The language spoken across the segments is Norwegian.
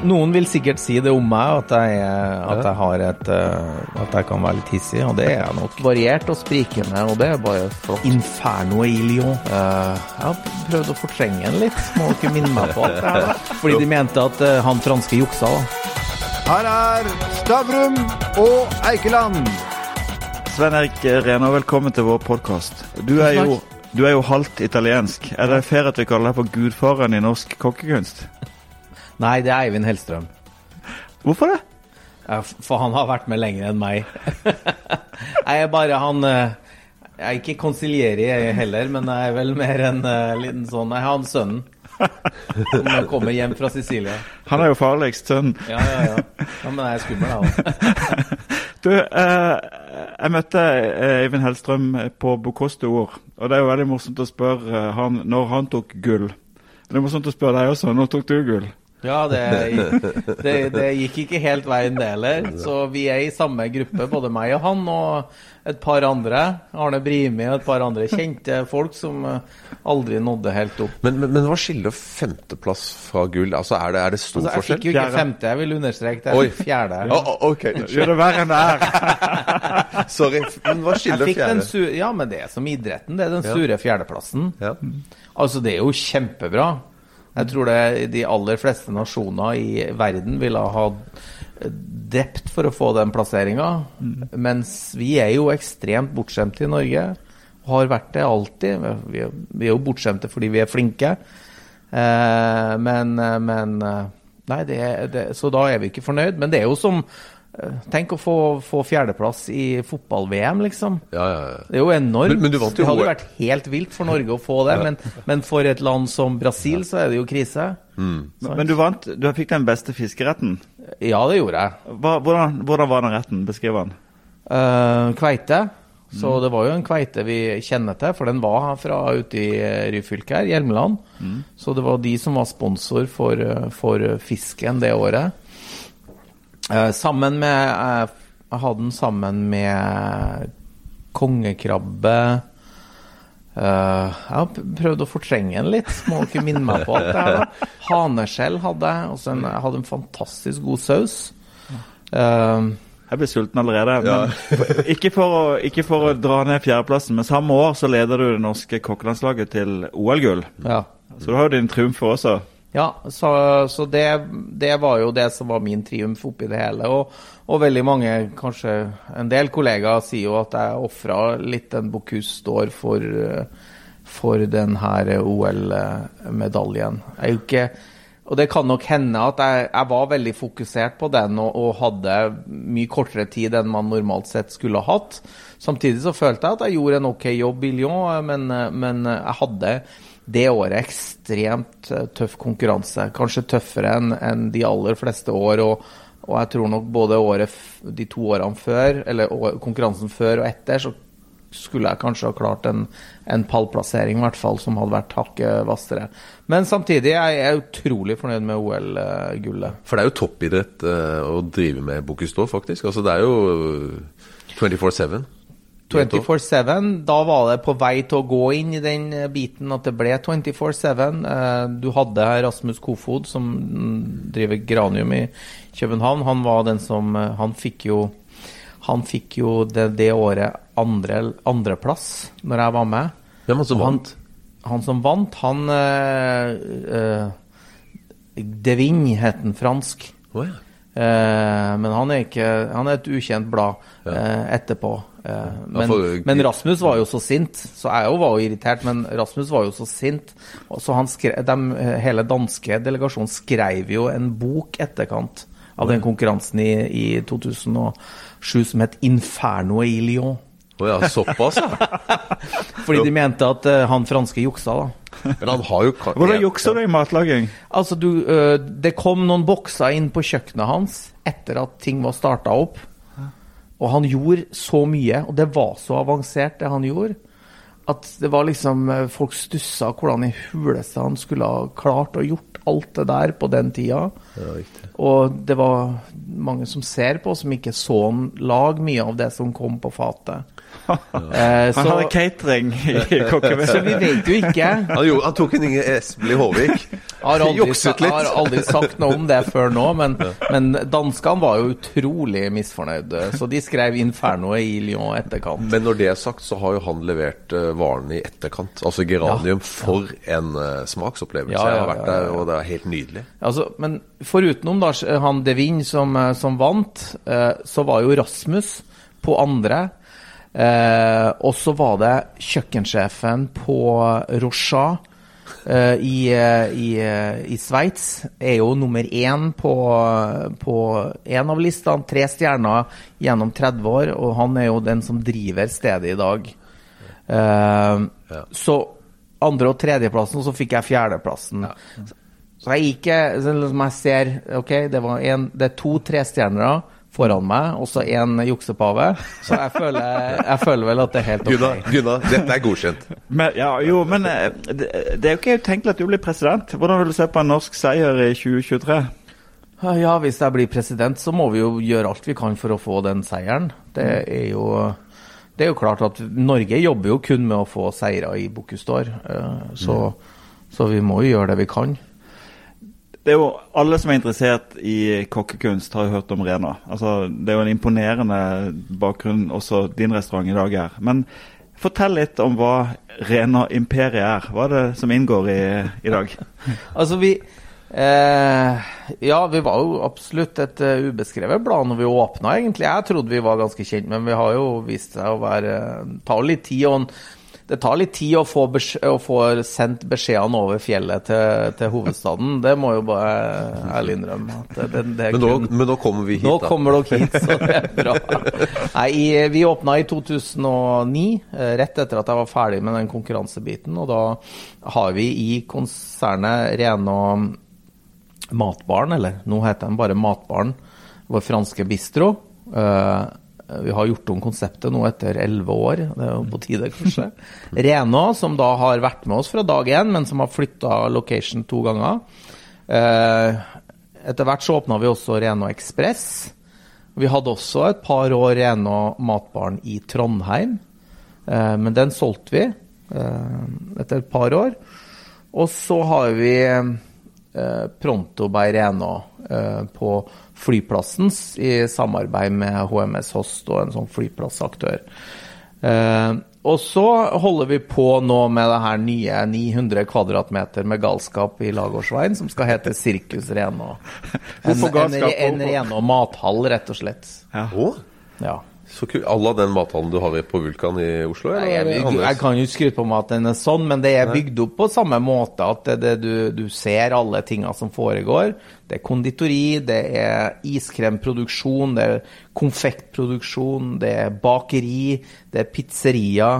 Noen vil sikkert si det om meg, at jeg, at jeg har et eh, At jeg kan være litt hissig, og det er jeg nok. Variert og sprikende, og det er bare flott. Inferno i Lyon. Eh, jeg har prøvd å fortrenge den litt, må ikke minne meg på at det. Fordi de mente at eh, han franske juksa, da. Her er Stavrum og Eikeland. Svein Erik Rena, velkommen til vår podkast. Du, er jo- du er jo halvt italiensk. Er det fair at vi kaller deg for gudfaren i norsk kokkekunst? Nei, det er Eivind Hellstrøm. Hvorfor det? For han har vært med lenger enn meg. jeg er bare han eh, Jeg er ikke konsilierer jeg heller, men jeg er vel mer en eh, liten sånn Jeg har han sønnen som kommer hjem fra Sicilia. Han er jo farligst sønn. Ja, ja, ja. ja men jeg er skummel, jeg òg. Du, eh, jeg møtte eh, Eivind Hellstrøm på Bokoste ord, og det er jo veldig morsomt å spørre han når han tok gull. Det er morsomt å spørre deg også. Når tok du gull? Ja, det, det, det gikk ikke helt veien, det heller. Så vi er i samme gruppe, både meg og han, og et par andre. Arne Brimi og et par andre kjente folk som eh, aldri nådde helt opp. Men, men, men hva skiller femteplass fra gull? Altså, Er det, er det stor Altså, jeg forskjell? fikk jo ikke Fjerde. femte, jeg vil understreke det. Oi. er Fjerde. Å, ok, Gjør det verre enn det er. sorry. Men hva skiller fjerde? Sure, ja, men det er som idretten. Det er den sure fjerdeplassen. Ja. Altså, det er jo kjempebra. Jeg tror det de aller fleste nasjoner i verden ville ha drept for å få den plasseringa. Mens vi er jo ekstremt bortskjemte i Norge. Og har vært det alltid. Vi er, jo bortskjemte fordi vi er flinke. Eh, men, men eh, Nei, det, det, så da er vi ikke fornøyd. Men det er jo som eh, Tenk å få, få fjerdeplass i fotball-VM, liksom. Ja, ja, ja. Det er jo enormt. Men- men du vant jo det hadde OL. vært helt vilt for Norge å få det, men, men for et land som Brasil så er det jo krise. Men, men du vant. Du fikk den beste fiskeretten. Ja, det gjorde jeg. Hva, hvordan, hvordan var den retten? Beskriv den. Uh, kveite. Så det var jo en kveite vi kjenner til, for den var fra ute i eh, Ryfylke her, Hjelmeland. Så det var de som var sponsor for, eh, for fisken det året. Eh, sammen med eh, Jeg hadde den sammen med kongekrabbe. Uh, jeg har prøvd å fortrenge den litt, må ikke minne meg på at jeg. Haneskjell hadde jeg, og en, jeg hadde en fantastisk god saus. Uh, Jeg blir sulten allerede. Men, ikke, for å, ikke for å dra ned fjerdeplassen, men samme år så leder du det norske kokkelandslaget til OL-gull. ja. Så du har jo din triumf også. Ja, så, så det, det var jo det som var min triumf oppi det hele. Og, og veldig mange, kanskje en del kollegaer, sier jo at jeg ofra litt en Bocuse d'Or for, for den her OL-medaljen. Og det kan nok hende at jeg, jeg var veldig fokusert på den og, og hadde mye kortere tid enn man normalt sett skulle ha hatt. Samtidig så følte jeg at jeg gjorde en ok jobb i Lyon, men, men jeg hadde det året ekstremt eh, tøff konkurranse. Kanskje tøffere enn en de aller fleste år. Og, og jeg tror nok både året, de to årene før, eller konkurransen før og etter, så skulle jeg kanskje ha klart en, en pallplassering, i hvert fall, som hadde vært hakket hvassere. Men samtidig jeg er utrolig fornøyd med OL-gullet. For det er jo toppidrett eh, å drive med Bocuse faktisk. Altså, det er jo eh, 24-7. 24-7, da var det på vei til å gå inn i den eh, biten at det ble 24-7. Eh, Du hadde Rasmus Kofod, som mm, driver Granium i København. Han var den som eh, Han fikk jo han fikk jo det, det året andre, andreplass når jeg var med. Hvem var som han- vant? Han som vant, han eh, eh, Devin het han fransk. Oh, ja. Eh, men han er ikke Han er et ukjent blad eh, etterpå. Eh, men, men Rasmus var jo så sint, så jeg var jo irritert, men Rasmus var jo så sint. Så han skrev, eh, hele danske delegasjonen skrev jo en bok etterkant av den konkurransen i, i 2007 som het 'Inferno i Lyon'. Å ja, såpass, ja. Fordi de mente at uh, han franske juksa, da. Men han har jo Hvordan jukser du i matlaging? Altså, du, uh, det kom noen bokser inn på kjøkkenet hans etter at ting var starta opp. Og han gjorde så mye, og det var så avansert, det han gjorde, at det var liksom øh, Folk stussa hvordan i huleste han skulle ha klart å gjort alt det der på den tida. Det. Og det var mange som ser på, som ikke så han lage mye av det som kom på fatet. Eh, Han så, hadde catering i så vi vet jo ikke. Han, jo, han tok en Inge Espelid Håvik. Har aldri, har aldri sagt noe om det før nå, men, men danskene var jo utrolig misfornøyde. Så de skrev 'Inferno' i Lyon etterkant. Men når det er sagt, så har jo han levert eh, varene i etterkant. Altså geranium. For en eh, smaksopplevelse. Ja, ja, Jeg har vært ja, ja, der, og det er helt nydelig. Altså, men forutenom da, han De Vigne som, eh, som vant, eh, så var jo Rasmus på andre. Eh, og så var det kjøkkensjefen på Rochat eh, i, eh, i, eh, i Sveits. Er jo nummer én på, på en av listene. Tre stjerner gjennom 30 år, og han er jo den som driver stedet i dag. Eh, Ja. Så andre- og tredjeplassen, og så fikk jeg fjerdeplassen. Så jeg gikk Som liksom jeg ser Ok, det, var en, det er to trestjernere foran meg, og så én juksepave. Så jeg føler, jeg føler vel at det er helt ok. Gunnar, Gunnar, dette er godkjent. Men, ja, jo, men eh, det, det er jo ikke utenkelig at du blir president. Hvordan vil du se på en norsk seier i 2023? Ja, hvis jeg blir president, så må vi jo gjøre alt vi kan for å få den seieren. Det er jo det er jo klart at Norge jobber jo kun med å få seire i Bocuse d'Or, eh, så, så vi må jo gjøre det vi kan. Det er jo Alle som er interessert i kokkekunst, har jo hørt om Rena. Altså, det er jo en imponerende bakgrunn også din restaurant i dag er. Men fortell litt om hva Rena Imperiet er. Hva er det som inngår i, i dag? Altså, vi eh, Ja, vi var jo absolutt et uh, ubeskrevet blad når vi åpna, egentlig. Jeg trodde vi var ganske kjent, men vi har jo vist seg å være uh, tar litt tid. og en- det tar litt tid å få, å få sendt beskjedene over fjellet til, til hovedstaden. Det må jo bare ærlig innrømme. Det, det, det Men nå, men nå kommer vi hit, nå da. kommer dere hit, så det er bra. Nei, vi åpna i 2009, eh, rett etter at jeg var ferdig med den konkurransebiten. Og da har vi i konsernet Rena Matbaren, eller nå heter den bare Matbaren, vår franske bistro. Eh, vi har gjort om konseptet nå etter elleve år, det er jo på tide kanskje. Rena, som da har vært med oss fra dag én, men som har flytta location to ganger. Eh, etter hvert så åpna vi også Rena Ekspress. Vi hadde også et par år Rena Matbaren i Trondheim, eh, men den solgte vi eh, etter et par år. Og så har vi eh, Pronto Beireno eh, på flyplassen i samarbeid med HMS Host og en sånn flyplassaktør. Eh, og så holder vi på nå med det her nye 900 kvadratmeter med galskap i Lagårdsveien, som skal hete Sirkus Reno. En, en, galskap? en Reno mathall, rett og slett. Ja. Ja. Så kult. Alla den mathallen du har på Vulkan i Oslo? Nei, Eller jeg, er jeg, kan jo ikke skryte på meg at den er sånn, men det er bygd opp på samme måte. At det, det, du, du ser alle tinga som foregår. Det er konditori, det er iskremproduksjon, det er konfektproduksjon, det er bakeri, det er pizzeria,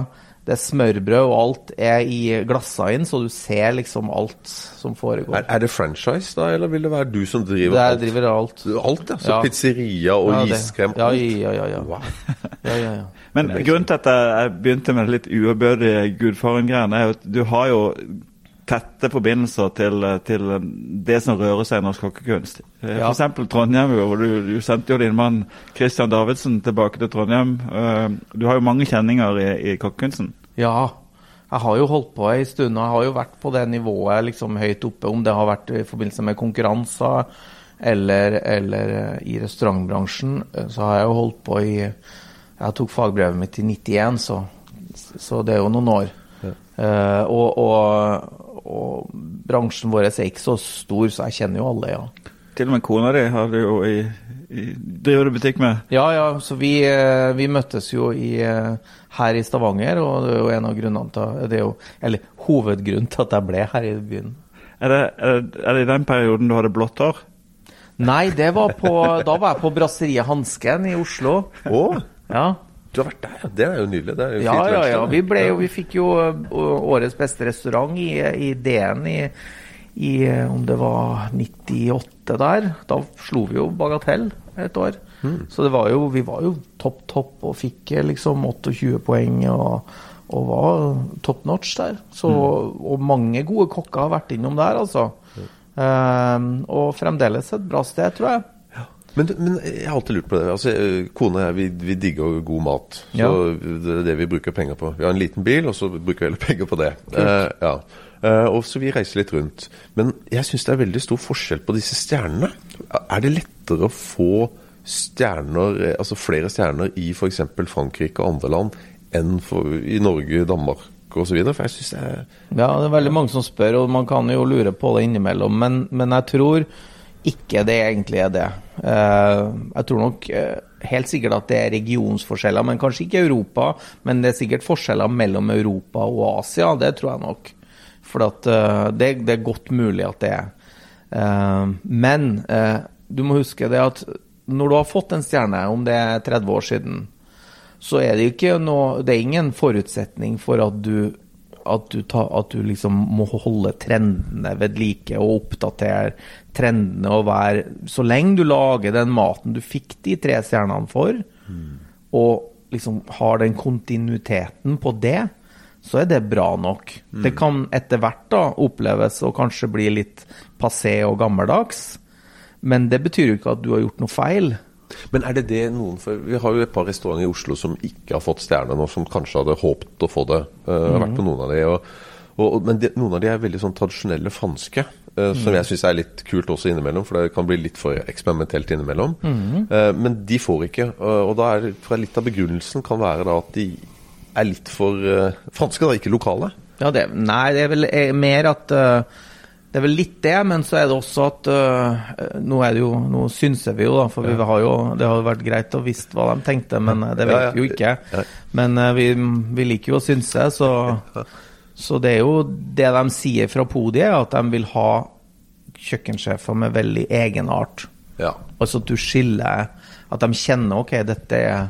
det er smørbrød, og alt er i glassa inn, så du ser liksom alt som foregår. Er, er det franchise, da, eller vil det være du som driver det er, alt? driver alt. Alt, ja. Så Ja. pizzeria og Ja, iskrem. Ja, alt. ja, ja. ja. Wow. ja, ja, ja. Men grunnen til at jeg begynte med det litt uærbødige gudfaren-greiene, er jo at du har jo tette forbindelser til, til det som rører seg i norsk kokkekunst. Eh, Ja. Eksempel Trondheim, hvor du, du sendte jo din mann Christian Davidsen tilbake til Trondheim. Eh, Du har jo mange kjenninger i, i kokkekunsten. Ja, jeg har jo holdt på ei stund, og jeg har jo vært på det nivået liksom høyt oppe, om det har vært i forbindelse med konkurranser eller, eller eh, i restaurantbransjen, så har jeg jo holdt på i Jeg tok fagbrevet mitt i 91, så, så det er jo noen år. Eh, og, og, og bransjen vår er ikke så stor, så jeg kjenner jo alle, ja. Til og med kona di har du jo i, i, driver du butikk med. Ja, ja, så vi, eh, vi møttes jo i, eh, her i Stavanger, og det er jo en av grunnene til det er jo, Eller hovedgrunnen til at jeg ble her i byen. Er det, er det, er det i den perioden du hadde blått hår? Nei, det var på, da var jeg på Brasseriet Hansken i Oslo. Oh. Ja, du har vært der, ja. Det er jo nydelig. Er jo ja, ja. ja. Vi, ble jo, vi fikk jo eh, årets beste restaurant i, i DN i, i eh, om det var 98 der. Da slo vi jo Bagatell et år. Så det var jo, vi var jo topp, topp og fikk eh, liksom 28 poeng og, og var top notch der. Så, Og mange gode kokker har vært innom der, altså. Eh, og fremdeles et bra sted, tror jeg. Men, men jeg har alltid lurt på det. Altså, eh, Kone og jeg vi, vi digger god mat. Så Ja. Det er det vi bruker penger på. Vi har en liten bil, og så bruker vi heller penger på det. Eh, ja. Eh, og så vi reiser litt rundt. Men jeg syns det er veldig stor forskjell på disse stjernene. Er det lettere å få stjerner, eh, altså flere stjerner i f.eks. Frankrike og andre land enn for, i Norge, Danmark osv.? For jeg syns det er Ja, det er veldig mange som spør, og man kan jo lure på det innimellom. Men, men jeg tror ikke det egentlig er det. Eh, jeg tror nok eh, helt sikkert at det er regionsforskjeller, men kanskje ikke Europa. Men det er sikkert forskjeller mellom Europa og Asia, det tror jeg nok. For eh, det, det er godt mulig at det er. Men du må huske det at når du har fått en stjerne, om det er 30 år siden, så er det noe Det er ingen forutsetning for at du at du, ta, at du liksom må holde trendene ved like og oppdatere trendene og være Så lenge du lager den maten du fikk de tre stjernene for, og liksom har den kontinuiteten på det, så er det bra nok. Det kan etter hvert da oppleves å kanskje bli litt passé og gammeldags, men det betyr jo ikke at du har gjort noe feil. Men er det det noen for Vi har jo et par restauranter i Oslo som ikke har fått stjerne nå, som kanskje hadde håpet å få det. Uh, mm. har vært på noen av de, og, og, men de, noen av de er veldig sånn tradisjonelle franske. eh, Som jeg syns er litt kult også innimellom, for det kan bli litt for eksperimentelt innimellom. Eh, men de får ikke. og- da er det, jeg litt av begrunnelsen kan være da at de er litt for franske, da, ikke lokale. Ja, det, nei, det er vel mer at eh, Det er vel litt det, men så er det også at uh, Nå jo, nå synser vi jo, da, for vi har jo, det har jo vært greit å visst hva de tenkte, men eh, det vet Ja, ja. vi jo ikke. Ja. Men uh, vi, vi liker jo å synse, så, så det er jo det de sier fra podiet, at de vil ha kjøkkensjefer med veldig egenart. Ja. Altså at du skiller At de kjenner ok, dette er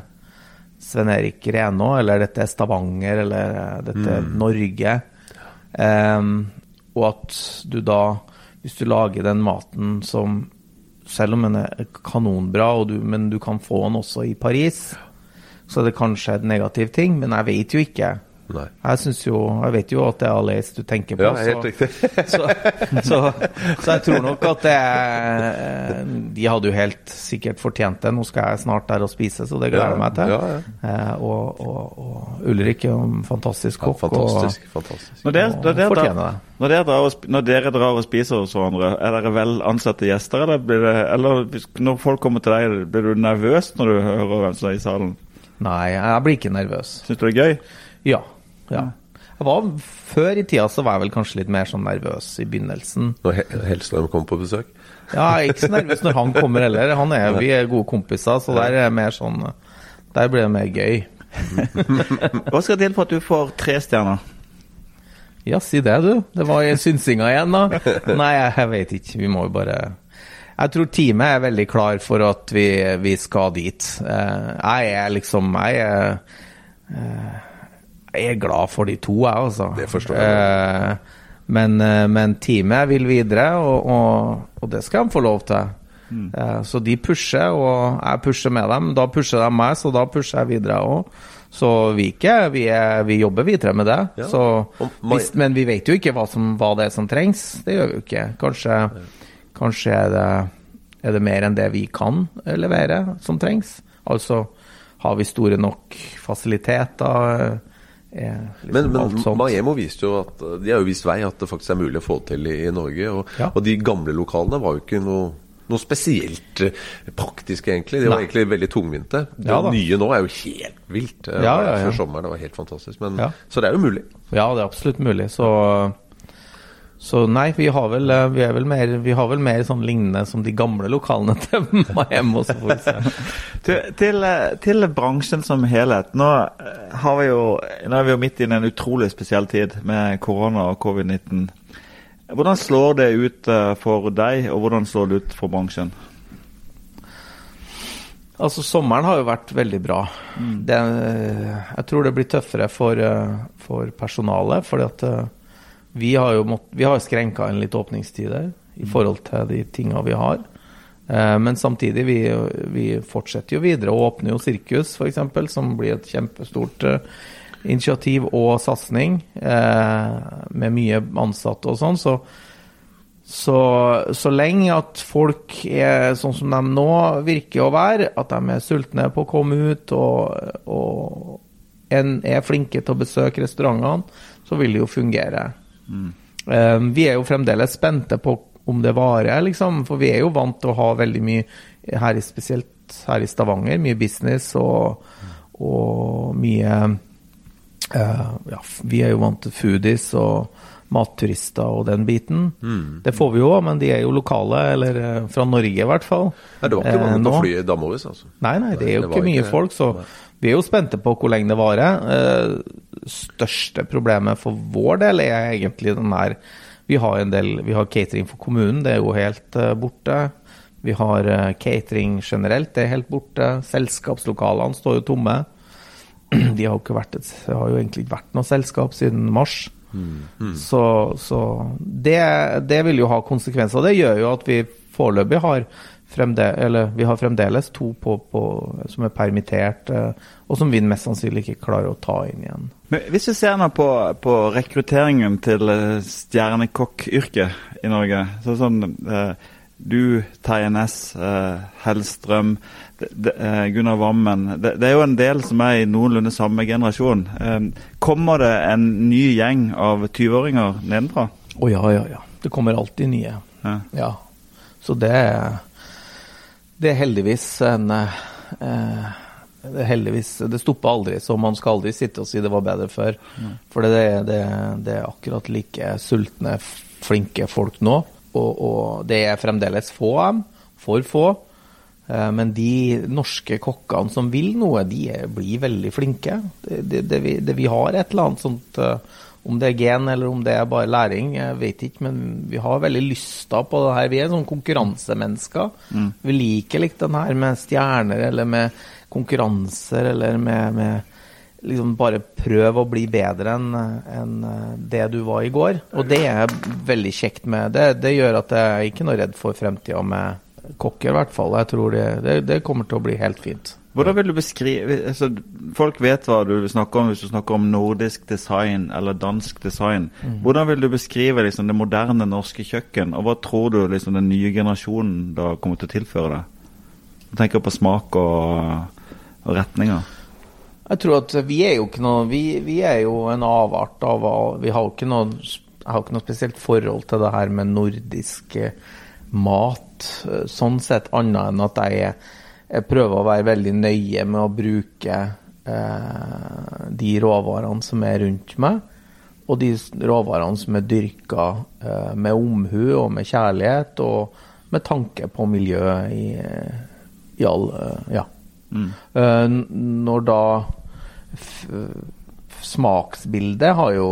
Sven Erik Renaa, eller dette er Stavanger, eller dette er Norge. Em, og at du da, hvis du lager den maten som Selv om den er kanonbra, du, men du kan få den også i Paris, så er det kanskje en negativ ting, men jeg vet jo ikke. Nei. Jeg synes jo, jeg vet jo at det er Alice du tenker på. Ja, helt så- riktig. så, så, så jeg tror nok at det er- De hadde jo helt sikkert fortjent det. Nå skal jeg snart der og spise, så det gleder jeg meg til. Ja, ja. Eh, og, og, og Ulrik er jo en fantastisk Ja, kokk. fantastisk. fantastisk. Når dere, når, dere drar, det. når, dere drar og, når dere drar og spiser hos hverandre, er dere vel ansatte gjester? Eller, blir det, eller når folk kommer til deg, blir du nervøs når du hører hvem som er i salen? Nei, jeg blir ikke nervøs. Syns du det er gøy? Ja. Ja. Jeg var, før i tida så var jeg vel kanskje litt mer sånn nervøs i begynnelsen. Når He- Hellstrøm kommer på besøk? Ja, jeg er ikke så nervøs når han kommer heller. Han er, vi er gode kompiser, så der er det mer sånn Der blir det mer gøy. Hva skal til for at du får tre stjerner? Ja, si det, du. Det var synsinga igjen, da. Nei, jeg, veit vet ikke. Vi må jo bare Jeg tror teamet er veldig klar for at vi, vi skal dit. Eh, jeg er liksom Jeg er eh, Jeg er glad for de to, jeg, altså. Det forstår jeg. Eh, men, eh, men teamet vil videre, og, og, og det skal de få lov til. Eh, så de pusher, og jeg pusher med dem. Da pusher de meg, så da pusher jeg videre òg. Så vi, ikke, vi, er, vi jobber videre med det. Ja. Så hvis, men vi vet jo ikke hva, som, hva det er som trengs. Det gjør vi jo ikke. Kanskje, kanskje er, det, er det mer enn det vi kan levere som trengs. Altså har vi store nok fasiliteter? Eh, liksom Men, men. Maemo viste jo at De har jo vist vei at det faktisk er mulig å få til i, i Norge. Og, Ja. og de gamle lokalene var jo ikke noe, noe spesielt praktisk praktiske, egentlig. De var Nei. egentlig veldig tungvinte. Det Ja nye nå er jo helt vilt. eh, Ja. Før sommeren. Det var helt fantastisk. Men. Så det er jo mulig. Ja, det er absolutt mulig. Så, så nei, vi har, vel, eh, vi, vel mer, vi har vel mer sånn lignende som de gamle lokalene til se. Til, til, eh, til bransjen som helhet. Nå, eh, har vi jo, nå er vi jo midt i en utrolig spesiell tid med korona og covid-19. Hvordan slår det ut for deg, og hvordan slår det ut for bransjen? Altså, sommeren har jo vært veldig bra. Det, jeg tror det blir tøffere for, for personalet, fordi at vi har jo mått, vi har skrenka inn litt åpningstider i forhold til de tinga vi har. Eh, Men samtidig, vi, vi fortsetter jo videre og åpner jo Sirkus, f.eks., som blir et kjempestort eh, initiativ og satsing, eh, med mye ansatte og sånn. Så Så, så lenge at folk er sånn som de nå virker å være, at de er sultne på å komme ut og, og en er flinke til å besøke restaurantene, så vil det jo fungere. Eh, vi er jo fremdeles spente på om det varer, liksom, for vi er jo vant til å ha veldig mye her spesielt her i Stavanger, mye business og, og mye uh, ja, vi er jo vant til foodies og matturister og den biten. Det får vi jo, men de er jo lokale, eller eh, fra Norge i hvert fall. Nei, det var ikke Eh, mange nå. på flyet i Damovis, altså. Nei, nei, det er jo det ikke mye ikke- folk, så vi er jo spente på hvor lenge det varer. Eh, største problemet for vår del er egentlig den der Vi har en del Vi har catering for kommunen, det er jo helt eh, borte. Vi har eh, catering generelt, det er helt borte. Selskapslokalene står jo tomme. De har jo ikke vært et, det har jo egentlig ikke vært noe selskap siden mars. Så, så det, det vil jo ha konsekvenser. Det gjør jo at vi foreløpig har vi har fremdeles to på, på, som er permittert, eh, og som vi mest sannsynlig ikke klarer å ta inn igjen. Men hvis vi ser nå på, på rekrutteringen til stjernekokkyrket stjernekokk-yrket i Norge så sånn, eh, Du, Terje Næss, eh, Hellstrøm, eh, Gunnar Wammen det, det er jo en del som er i noenlunde samme generasjon. Eh, kommer det en ny gjeng av 20-åringer nedenfra? Å ja, ja, ja. Det kommer alltid nye. Ja. Ja. Så det er Det er heldigvis en eh, det, heldigvis, det stopper aldri, så man skal aldri sitte og si det var bedre før. For det, det, det er akkurat like sultne, flinke folk nå. Og, og det er fremdeles få av dem. For få. Eh, Men de norske kokkene som vil noe, de er, blir veldig flinke. Det, vi, det, vi har et eller annet sånt eh, Om det er gen eller om det er bare læring, jeg vet ikke, men vi har veldig lysta på det her. Vi er sånn konkurransemennesker. Vi liker litt den her med stjerner eller med konkurranser eller med, med liksom bare prøv å bli bedre enn eh, det du var i går. Og det er veldig kjekt med det. Det gjør at jeg er ikke noe redd for fremtida med kokker, i hvert fall. Jeg tror det, det, det kommer til å bli helt fint. Hvordan vil du beskrive altså, Folk vet hva du snakker om hvis du snakker om nordisk design eller dansk design. Hvordan vil du beskrive liksom, det moderne norske kjøkken, og hva tror du liksom, den nye generasjonen da kommer til å tilføre det? Du tenker på smak og, og retninger. Jeg tror at vi er jo ikke noe Vi, vi er jo en avart av Vi har jo ikke noe har ikke noe spesielt forhold til det her med nordisk eh, mat, eh, sånn sett, annet enn at jeg, jeg prøver å være veldig nøye med å bruke eh, de råvarene som er rundt meg, og de råvarene som er dyrka eh, med omhu og med kjærlighet, og med tanke på miljøet i, i all Ja. Mm. Eh, når da smaksbildet har jo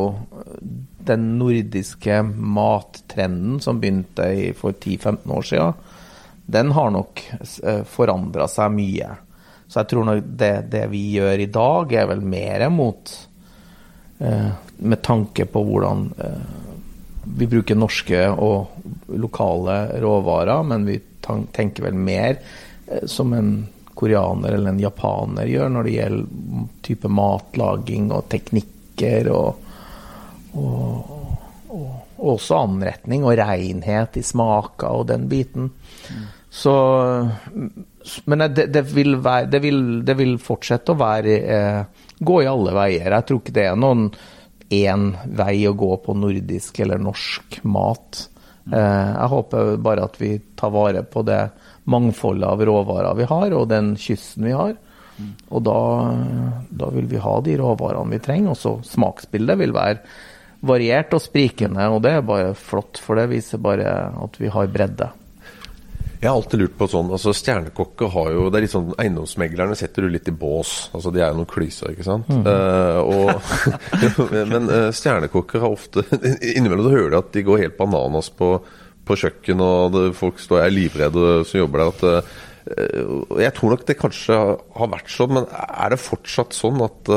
den nordiske mattrenden som begynte i, for 10-15 år siden, den har nok uh, forandra seg mye. Så jeg tror nok det, det vi gjør i dag, er vel mer mot eh, Med tanke på hvordan eh, vi bruker norske og lokale råvarer, men vi tenker vel mer eh, som en koreaner eller en japaner gjør når det gjelder type matlaging og teknikker og, og, og, og også anretning og renhet i smaker og den biten. Så Men det, det, vil være, det, vil, det vil fortsette å være eh, Gå i alle veier. Jeg tror ikke det er noen én vei å gå på nordisk eller norsk mat. Eh, jeg håper bare at vi tar vare på det mangfoldet av råvarer vi har, og den kysten vi har. Og da, da vil vi ha de råvarene vi trenger. Og så smaksbildet vil være variert og sprikende, og det er bare flott, for det viser bare at vi har bredde. Jeg har alltid lurt på sånn, altså Stjernekokker har jo Det er litt sånn Eiendomsmeglerne setter du litt i bås. altså De er jo noen klyser, ikke sant. Eh, og, men uh, stjernekokker har ofte Innimellom du hører at de går helt bananas på, på kjøkken, og det, folk står er livredde som jobber der. at uh, Jeg tror nok det kanskje har vært sånn, men er det fortsatt sånn at,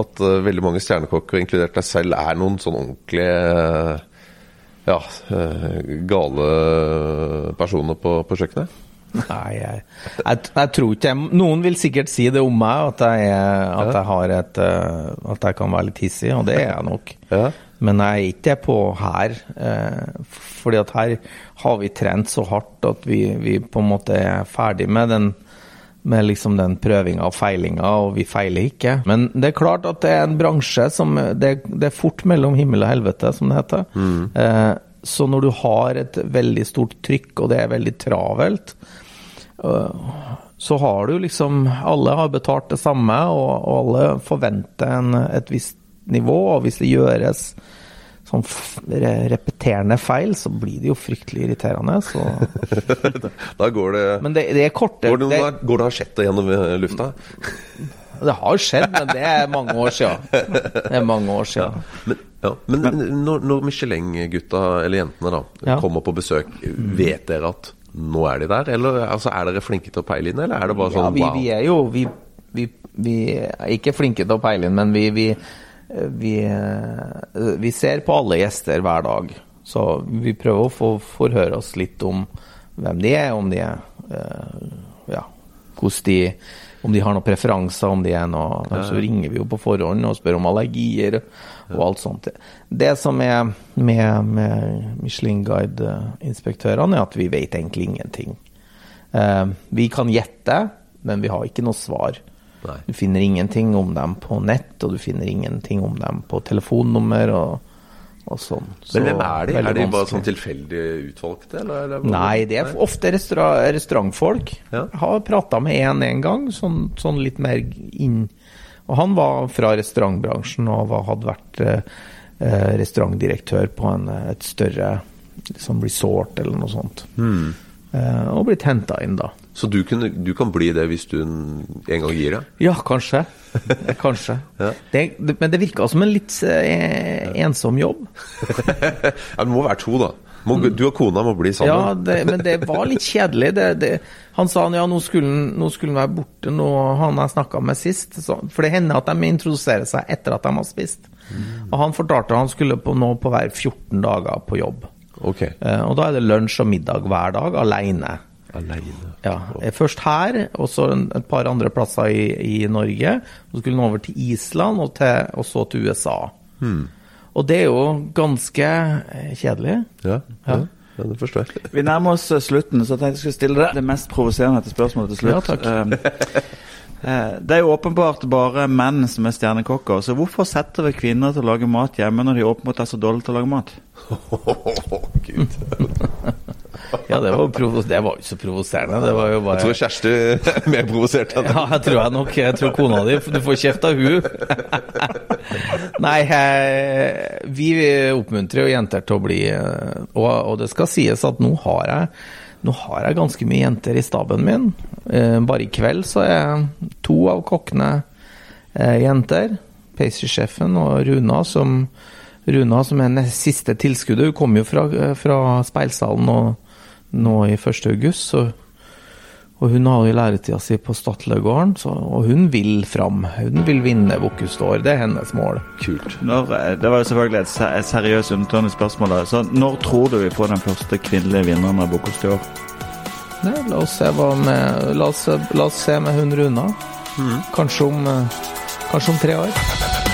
at uh, veldig mange stjernekokker, inkludert deg selv, er noen sånn ordentlige eh, ja, eh, gale personer på, på kjøkkenet? Nei, jeg, jeg, jeg tror ikke jeg, Noen vil sikkert si det om meg, at jeg, at jeg, har et, at jeg kan være litt hissig, og det er jeg nok. Ja. Men jeg er ikke på her. Fordi at her har vi trent så hardt at vi, vi på en måte er ferdig med den med liksom den prøvinga og feilinga, og vi feiler ikke. Men det er klart at det er en bransje som Det, det er fort mellom himmel og helvete, som det heter. Eh, så når du har et veldig stort trykk, og det er veldig travelt, øh, så har du liksom Alle har betalt det samme, og alle forventer en, et visst nivå. Og hvis det gjøres sånn re- repeterende feil, så blir det jo fryktelig irriterende. Så. Da går det Men det, det er korte Går det, det, går det hasjettet gjennom eh, lufta? det har skjedd, men det er mange år siden. Det er mange år siden. Men, ja. men når, når Michelin-gutta, eller jentene, da Ja. kommer på besøk, vet dere at nå er de der? Eller altså, er dere flinke til å peile inn, eller er det bare Ja, sånn vi, wow? vi er jo vi, vi, vi er ikke flinke til å peile inn, men vi, vi, vi, ser på alle gjester hver dag. Så vi prøver å få forhøre oss litt om hvem de er, om de er eh, Ja, hvordan de om de har noen preferanser, om de er noe Så ringer vi jo på forhånd og spør om allergier og alt sånt. Det som er med, med Michelin Guide-inspektørene, er at vi vet egentlig ingenting. Eh, vi kan gjette, men vi har ikke noe svar. Nei. Du finner ingenting om dem på nett, og du finner ingenting om dem på telefonnummer og, og sånn. Så Men hvem er de? Er de bare sånn tilfeldig utvalgte, eller? eller? Nei, det er ofte restaur restaurantfolk. Ja. Jeg har prata med en en gang, sånn, sånn litt mer inn Og han var fra restaurantbransjen og hadde vært eh, eh, restaurantdirektør på en, et større liksom resort eller noe sånt. Hmm. Eh, og blitt henta inn, da. Så du, kunne, du kan bli det hvis du en gang gir deg? Ja, kanskje. Kanskje. Ja. det, men det virka som en litt eh, ensom jobb. Ja, det må være to, da. Må, du og kona må bli sammen. Ja, det, men det var litt kjedelig. Det, han sa ja, nå skulle han, nå skulle han være borte, nå han jeg snakka med sist. Så, for det hender at de introduserer seg etter at de har spist. Og han fortalte han skulle på, nå på hver 14 dager på jobb. Okay. Eh, og da er det lunsj og middag hver dag, aleine. Aleine. Ja, eh, Først her, og så et par andre plasser i, i Norge. Så skulle han over til Island, og, til, og så til USA. Og det er jo ganske eh, kjedelig. Ja, ja. Ja. det forstår jeg. Vi nærmer oss eh, slutten, så jeg tenkte jeg skulle stille deg det mest provoserende til spørsmålet til slutt. Ja, takk. Eh, eh, det er jo åpenbart bare menn som er stjernekokker, så hvorfor setter vi kvinner til å lage mat hjemme når de åpenbart er så dårlige til å lage mat? Gud. Ja, det var, det var ikke så provoserende. Det var jo bare Jeg tror Kjersti er mer provosert enn Ja, jeg tror jeg nok. Jeg tror kona di Du får kjeft av hun. Nei, vi oppmuntrer jo jenter til å bli eh, og, og det skal sies at nå har jeg nå har jeg ganske mye jenter i staben min. Eh, Bare i kveld så er to av kokkene eh, jenter. Pastry-sjefen og Runa, som, Runa, som er siste tilskuddet. Hun kom jo fra, fra Speilsalen nå, nå i 1. august, så og hun har jo læretida si på Statlegården, så, og hun vil fram. Hun vil vinne Bocuse d'Or. Det er hennes mål. Kult. Når, eh, det var jo selvfølgelig et, se- et seriøst undertønende spørsmål. Så når tror du vi får den første kvinnelige vinneren av Bocuse d'Or? La oss se hva med La oss, la oss se med hun Runa. Kanskje om eh, Kanskje om tre år.